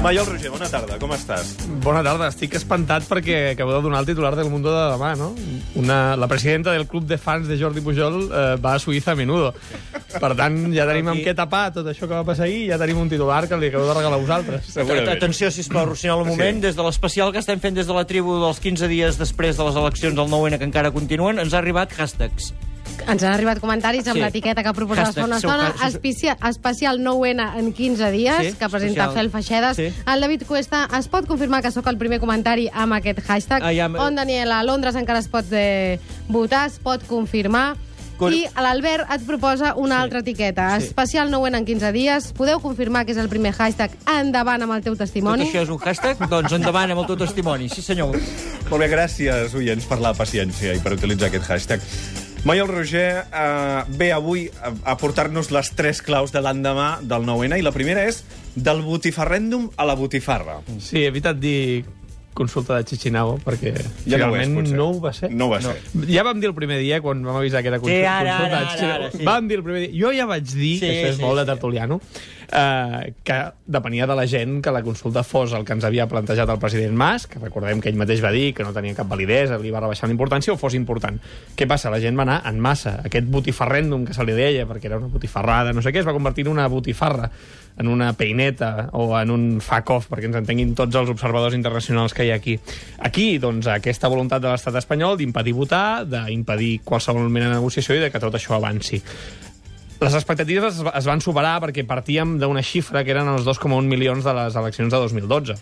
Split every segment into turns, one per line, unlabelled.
Maiol Roger, bona tarda, com estàs?
Bona tarda, estic espantat perquè acabeu de donar el titular del Mundo de demà, no? Una, la presidenta del club de fans de Jordi Pujol eh, va a Suïssa a menudo. Per tant, ja tenim amb què tapar tot això que va passar ahir ja tenim un titular que li acabeu de regalar a vosaltres.
Segurament.
Atenció, sisplau, Rocinol, un moment.
Sí.
Des de l'especial que estem fent des de la tribu dels 15 dies després de les eleccions del 9-N que encara continuen, ens ha arribat hashtags.
Ens han arribat comentaris amb
Sí.
l'etiqueta que proposaves fa
Hashtag,
una estona, especial, especial 9N en 15 dies,
Sí,
que presenta
especial.
Fel Feixedes.
Sí.
El David Cuesta, es pot confirmar que sóc el primer comentari amb aquest hashtag?
Ah, ja
On, Daniela, a Londres encara es pot eh, votar, es pot confirmar.
Cor-
I l'Albert et proposa una altra etiqueta.
Sí.
Especial 9N en 15 dies. Podeu confirmar que és el primer hashtag endavant amb el teu
Tot
testimoni?
això és un hashtag? Doncs endavant amb el teu testimoni. Sí, senyor.
Molt bé, gràcies, oients, per la paciència i per utilitzar aquest hashtag. Maiol Roger eh, ve avui a, a portar-nos les tres claus de l'endemà del 9-N i la primera és del botifarrèndum a la botifarra.
Sí, he evitat dir consulta de Chichinabo, perquè
Ja no ho és,
no ho va ser.
No ho va ser.
Ja vam dir el primer dia, quan vam avisar que era consulta,
Sí, ara,
consulta
ara,
de Chichinabo.
ara, ara, sí.
Vam dir el primer dia. Jo ja vaig dir,
Sí,
que això és
sí,
molt
sí.
de tertuliano, eh, que depenia de la gent que la consulta fos el que ens havia plantejat el president Mas, que recordem que ell mateix va dir que no tenia cap validesa, li va rebaixar la importància, o fos important. Què passa? La gent va anar en massa. Aquest botifarrèndum que se li deia, perquè era una botifarrada, no sé què, es va convertir en una botifarra, en una peineta o en un fuck-off, perquè ens entenguin tots els observadors internacionals que hi ha aquí. Aquí, doncs, aquesta voluntat de l'estat espanyol d'impedir votar, d'impedir qualsevol mena de negociació i de que tot això avanci. Les expectatives es, es van superar perquè partíem d'una xifra que eren els 2,1 milions de les eleccions de 2012.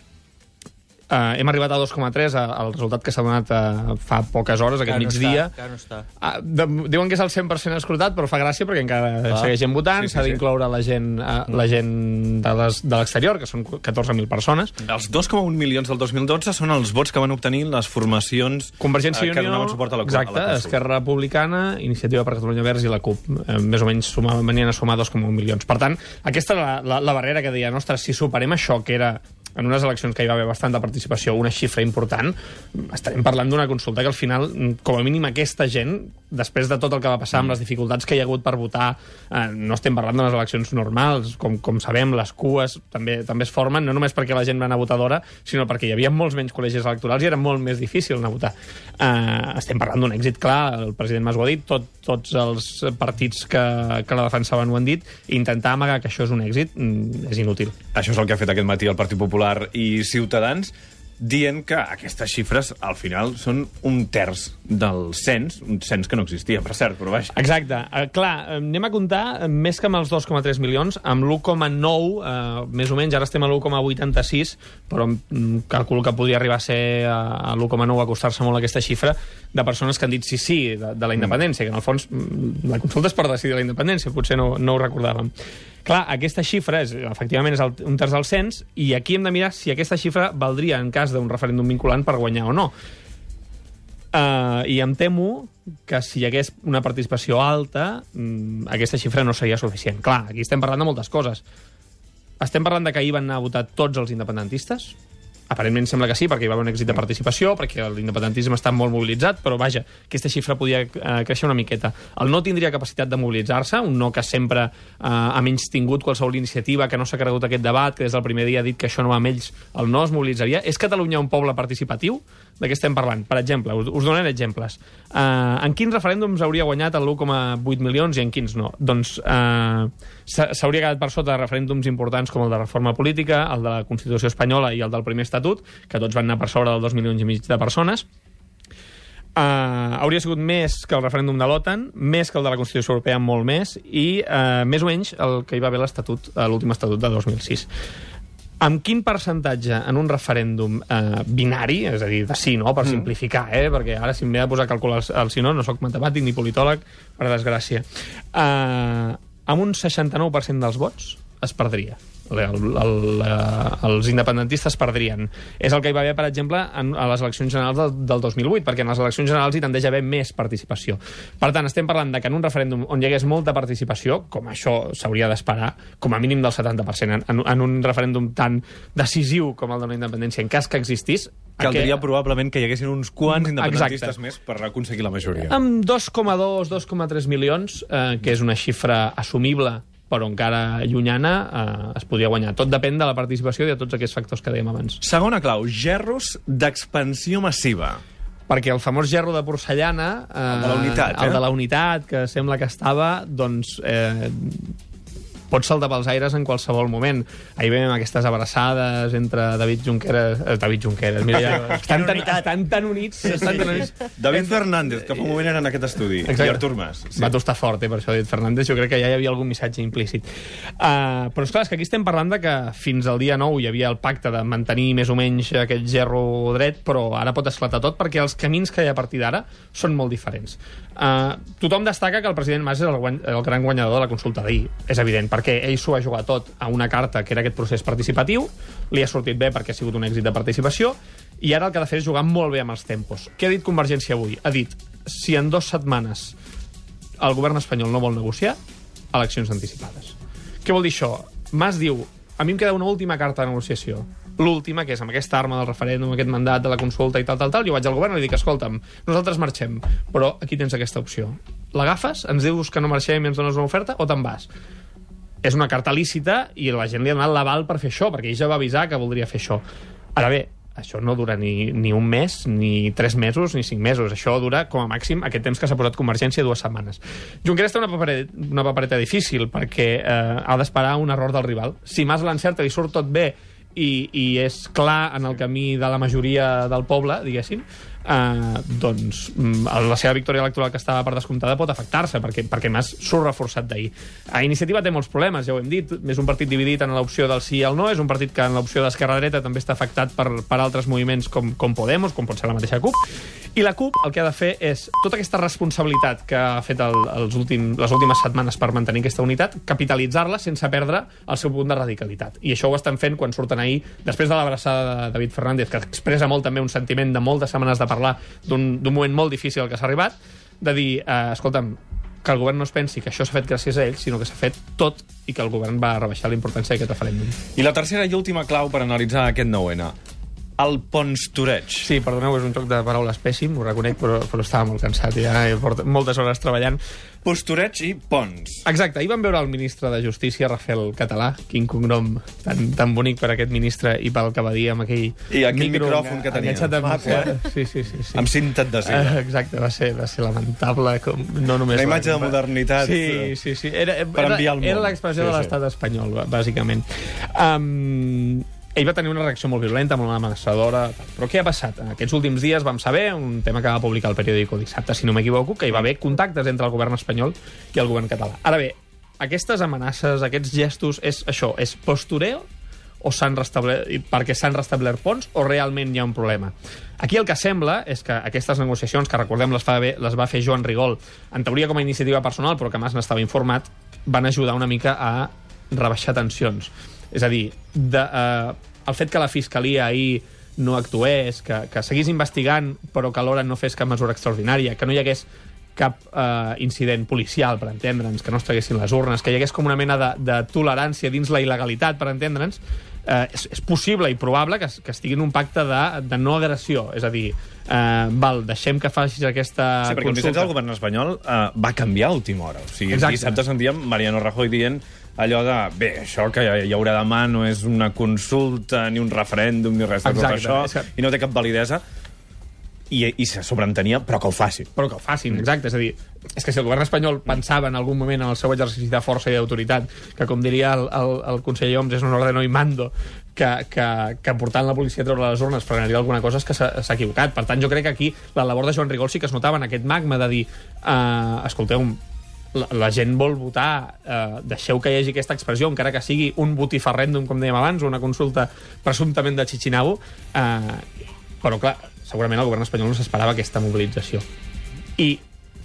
Uh, hem arribat a 2,3 a- al resultat que s'ha donat uh, fa poques hores, aquest
Encara no
migdia.
està, encara no està.
Ah, de, diuen que és el 100% escrutat, però fa gràcia perquè encara
Clar.
segueix gent votant,
Sí, sí,
s'ha
sí.
d'incloure la gent, uh, la gent de les- de l'exterior, que són 14.000 persones.
Els 2,1 milions del 2012 són els vots que van obtenir les formacions
Convergència i
que
Unió,
donaven suport a la,
exacte,
a la.
Esquerra Republicana, Iniciativa per Catalunya Verds i la CUP. Eh, més o menys sumaven, venien a sumar 2,1 milions. Per tant, aquesta era la, la, la barrera que deia, ostres, si superem això, que era en unes eleccions que hi va haver bastanta participació, una xifra important, estarem parlant d'una consulta que al final, com a mínim aquesta gent, després de tot el que va passar amb les dificultats que hi ha hagut per votar, eh, no estem parlant d'unes eleccions normals, com, com sabem, les cues també també es formen, no només perquè la gent va anar a votar d'hora, sinó perquè hi havia molts menys col·legis electorals i era molt més difícil anar a votar. Eh, estem parlant d'un èxit clar, el president Mas ho ha dit, tot, tots els partits que, que la defensaven ho han dit, intentar amagar que això és un èxit mm, és inútil.
Això és el que ha fet aquest matí el Partit Popular i Ciutadans, dient que aquestes xifres, al final, són un terç del cens, un cens que no existia, per cert, però vaja.
Exacte. Uh, clar, eh, anem a comptar eh, més que amb els 2,3 milions, amb l'1,9, uh, més o menys, ara estem a l'1,86, però mm, calculo que podria arribar a ser a, a l'1,9 acostar-se molt a aquesta xifra de persones que han dit sí, sí, de, de la independència, que en el fons mm, la consulta és per decidir la independència, potser no, no ho recordàvem. Clar, aquesta xifra és, efectivament és el, un terç del cens, i aquí hem de mirar si aquesta xifra valdria en cas d'un referèndum vinculant per guanyar o no. Uh, I em temo que si hi hagués una participació alta, mm, aquesta xifra no seria suficient. Clar, aquí estem parlant de moltes coses. Estem parlant de que ahir van anar a votar tots els independentistes? Aparentment sembla que sí, perquè hi va haver un èxit de participació, perquè l'independentisme està molt mobilitzat, però vaja, aquesta xifra podia eh, créixer una miqueta. El no tindria capacitat de mobilitzar-se, un no que sempre eh, ha menys tingut qualsevol iniciativa, que no s'ha cregut aquest debat, que des del primer dia ha dit que això no va amb ells, el no es mobilitzaria. És Catalunya un poble participatiu? De què estem parlant? Per exemple, us, us donaré exemples. Uh, en quins referèndums hauria guanyat el 1,8 milions i en quins no? Doncs uh, s'hauria quedat per sota de referèndums importants com el de reforma política, el de la Constitució espanyola i el del primer estatut, que tots van anar per sobre dels 2 milions i mig de persones. Uh, hauria sigut més que el referèndum de l'OTAN, més que el de la Constitució Europea, molt més, i uh, més o menys el que hi va haver l'estatut, uh, l'últim estatut de 2006. Amb quin percentatge en un referèndum eh, binari, és a dir, de sí, no?, per simplificar, eh?, perquè ara si em ve a posar a calcular el, el sí, no, no sóc matemàtic ni politòleg, per desgràcia, eh, amb un 69% dels vots es perdria. El, el, el, els independentistes perdrien. És el que hi va haver, per exemple, en, a les eleccions generals del, del 2008, perquè en les eleccions generals hi tendeix a haver més participació. Per tant, estem parlant de que en un referèndum on hi hagués molta participació, com això s'hauria d'esperar, com a mínim del 70%, en, en, un referèndum tan decisiu com el de la independència, en cas que existís,
Caldria
aquest-
probablement que hi haguessin uns quants independentistes
Exacte.
més per aconseguir la majoria.
amb 2,2, 2,3 milions, eh, que és una xifra assumible però encara llunyana eh, es podria guanyar. Tot depèn de la participació i de tots aquests factors que dèiem abans.
Segona clau, gerros d'expansió massiva.
Perquè el famós gerro de porcellana... Eh,
El de la unitat,
El
eh?
de la unitat, que sembla que estava, doncs... Eh, pot saltar pels aires en qualsevol moment. Ahir veiem aquestes abraçades entre David Junqueras... Eh, David Junqueras, mira, ja, estan, tan, estan tan units, estan tan units.
David Fernández, que fa un moment era en aquest estudi,
Exacte.
i Artur Mas.
Sí. Va tostar fort, eh, per això David Fernández. Jo crec que ja hi havia algun missatge implícit. Uh, però, esclar, és que aquí estem parlant de que fins al dia 9 hi havia el pacte de mantenir més o menys aquest gerro dret, però ara pot esclatar tot perquè els camins que hi ha a partir d'ara són molt diferents. Uh, tothom destaca que el president Mas és el, guany, el gran guanyador de la consulta d'ahir. És evident, perquè ell s'ho va jugar tot a una carta que era aquest procés participatiu, li ha sortit bé perquè ha sigut un èxit de participació, i ara el que ha de fer és jugar molt bé amb els tempos. Què ha dit Convergència avui? Ha dit, si en dues setmanes el govern espanyol no vol negociar, eleccions anticipades. Què vol dir això? Mas diu, a mi em queda una última carta de negociació. L'última, que és amb aquesta arma del referèndum, aquest mandat de la consulta i tal, tal, tal, jo vaig al govern i li dic, escolta'm, nosaltres marxem, però aquí tens aquesta opció. L'agafes, ens dius que no marxem i ens dones una oferta, o te'n vas? És una carta lícita i la gent li ha donat l'aval per fer això, perquè ell ja va avisar que voldria fer això. Ara bé, això no dura ni, ni un mes, ni tres mesos, ni cinc mesos. Això dura, com a màxim, aquest temps que s'ha posat Convergència, dues setmanes. Junqueras té una papereta, una papereta difícil, perquè eh, ha d'esperar un error del rival. Si Mas l'encerta i surt tot bé i, i és clar en el camí de la majoria del poble, diguéssim, eh, doncs mm, la seva victòria electoral que estava per descomptada pot afectar-se, perquè, perquè Mas surt reforçat d'ahir. A Iniciativa té molts problemes, ja ho hem dit, és un partit dividit en l'opció del sí i el no, és un partit que en l'opció d'esquerra-dreta també està afectat per, per altres moviments com, com Podemos, com pot ser la mateixa CUP, i la CUP el que ha de fer és tota aquesta responsabilitat que ha fet el, els últim, les últimes setmanes per mantenir aquesta unitat, capitalitzar-la sense perdre el seu punt de radicalitat. I això ho estan fent quan surten ahir, després de l'abraçada de David Fernández, que expressa molt també un sentiment de moltes setmanes de parlar d'un moment molt difícil al que s'ha arribat, de dir, eh, escolta'm, que el govern no es pensi que això s'ha fet gràcies a ell, sinó que s'ha fet tot i que el govern va rebaixar la importància d'aquest referèndum.
I la tercera i última clau per analitzar aquest 9-N. El ponstoreig.
Sí, perdoneu, és un joc de paraules pèssim, ho reconec, però, però estava molt cansat ja he portat moltes hores treballant.
Postoreig i pons.
Exacte, ahir vam veure el ministre de Justícia, Rafael Català, quin cognom tan, tan bonic per aquest ministre i pel que va dir amb aquell
I aquell micròfon que tenia.
amb-
Maco, eh?
Sí, sí, sí. sí.
Amb cinta adhesiva.
Eh, exacte, va ser, va ser lamentable. Com, no només
Una imatge
la-
de modernitat,
Sí,
eh,
sí, sí. Era,
per
era,
enviar al món.
Era l'expressió
Sí,
de
sí.
l'estat espanyol, bà- bàsicament. Um, ell va tenir una reacció molt violenta, molt amenaçadora. Però què ha passat? En aquests últims dies vam saber, un tema que va publicar el periòdico dissabte, si no m'equivoco, que hi va haver contactes entre el govern espanyol i el govern català. Ara bé, aquestes amenaces, aquests gestos, és això, és postureo o s'han restablert, perquè s'han restablert ponts o realment hi ha un problema. Aquí el que sembla és que aquestes negociacions, que recordem les, fa les va fer Joan Rigol, en teoria com a iniciativa personal, però que Mas n'estava informat, van ajudar una mica a rebaixar tensions. És a dir, de, eh, el fet que la Fiscalia ahir no actués, que, que seguís investigant però que alhora no fes cap mesura extraordinària, que no hi hagués cap eh, incident policial, per entendre'ns, que no es traguessin les urnes, que hi hagués com una mena de, de tolerància dins la il·legalitat, per entendre'ns, eh, és, és possible i probable que, que estigui en un pacte de, de no agressió. És a dir, eh, val, deixem que facis aquesta
Sí, perquè el missatge
consulta.
del govern espanyol uh, va canviar a última hora. O sigui,
Exacte.
dissabte sentíem Mariano Rajoy dient allò de, bé, això que hi haurà demà no és una consulta, ni un referèndum, ni res de tot
Exacte,
això,
és que-
i no té cap validesa. I, i se sobreentenia, però que ho faci.
però que ho facin, exacte. És a dir, és que si el govern espanyol pensava en algun moment en el seu exercici de força i d'autoritat, que com diria el, el, el conseller Homs és un ordeno i mando, que, que, que portant la policia a treure les urnes frenaria alguna cosa és que s'ha s'ha equivocat. Per tant, jo crec que aquí la labor de Joan Rigol sí que es notava en aquest magma de dir, uh, escolteu, la, la gent vol votar, eh, deixeu que hi hagi aquesta expressió, encara que sigui un botifarrèndum, com dèiem abans, o una consulta presumptament de Chichinabo, eh, però clar, segurament el govern espanyol no s'esperava aquesta mobilització. I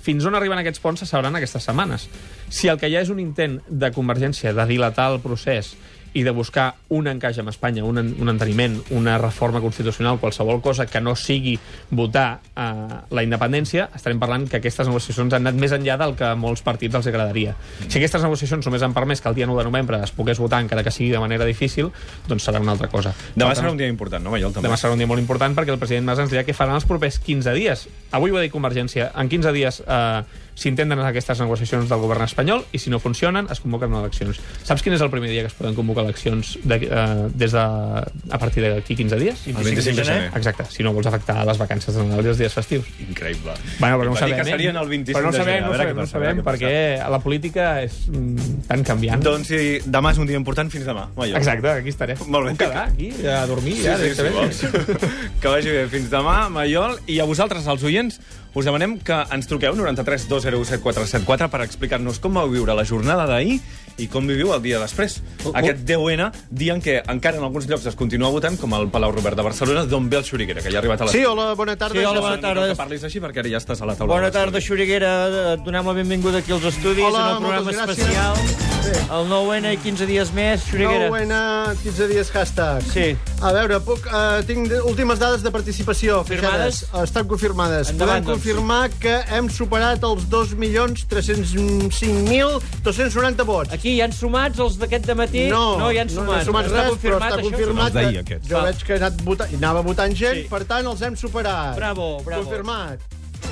fins on arriben aquests ponts se sabran aquestes setmanes. Si el que ha és un intent de Convergència de dilatar el procés i de buscar un encaix amb Espanya, un, un enteniment, una reforma constitucional, qualsevol cosa que no sigui votar eh, la independència, estarem parlant que aquestes negociacions han anat més enllà del que a molts partits els agradaria. Si aquestes negociacions només han permès que el dia 9 de novembre es pogués votar, encara que sigui de manera difícil, doncs serà una altra cosa.
Demà serà un dia important, no, Maiol? També.
Demà serà un dia molt important perquè el president Mas ens dirà què faran els propers 15 dies. Avui ho ha dit Convergència. En 15 dies eh, s'intenten aquestes negociacions del govern espanyol i si no funcionen es convoquen eleccions. Saps quin és el primer dia que es poden convocar eleccions de, uh, des de, a partir d'aquí 15 dies?
El 25 de gener.
Exacte, si no vols afectar les vacances de Nadal i els dies festius.
Increïble.
Bueno, però no sabem,
que
eh?
serien el 25
però no ho
de
sabem,
gener. A
no sabem, no sabem,
què passa.
perquè la política és mm, tan canviant.
Doncs sí, demà és un dia important, fins demà. Maiol.
Exacte, aquí estaré.
Molt bé.
Puc quedar aquí a dormir
Sí,
ja,
sí, si
directament?
vols. que vagi bé. Fins demà, Maiol. I a vosaltres, els oients, us demanem que ens truqueu 93 201 7474 per explicar-nos com vau viure la jornada d'ahir i com viviu el dia després. Aquest 10N, dia en què encara en alguns llocs es continua votant, com al Palau Robert de Barcelona, d'on ve el Xuriguera, que ja ha arribat a les...
Sí, hola, bona tarda.
Sí, hola, bona tarda.
Que parlis així, perquè ara ja estàs a la taula.
Bona tarda, Xuriguera. Et donem la benvinguda aquí als estudis
Hola,
en el programa
moltes gràcies.
El 9N i 15 dies més, Xuriguera.
9N, 15 dies hashtag.
Sí.
A veure, puc, uh, tinc de- últimes dades de participació.
Confirmades?
fixades. Estan confirmades.
Endavant,
Podem
doncs.
confirmar que hem superat els 2.305.290 vots.
Aquí hi han sumats els d'aquest dematí?
No,
no hi han
no,
sumat.
no he sumat
està
res,
confirmat,
però està
això?
confirmat. Que
aquests.
Jo
Va.
veig que he anat vota... hi anava votant gent,
Sí.
per tant, els hem superat.
Bravo, bravo.
Confirmat.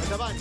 Endavant.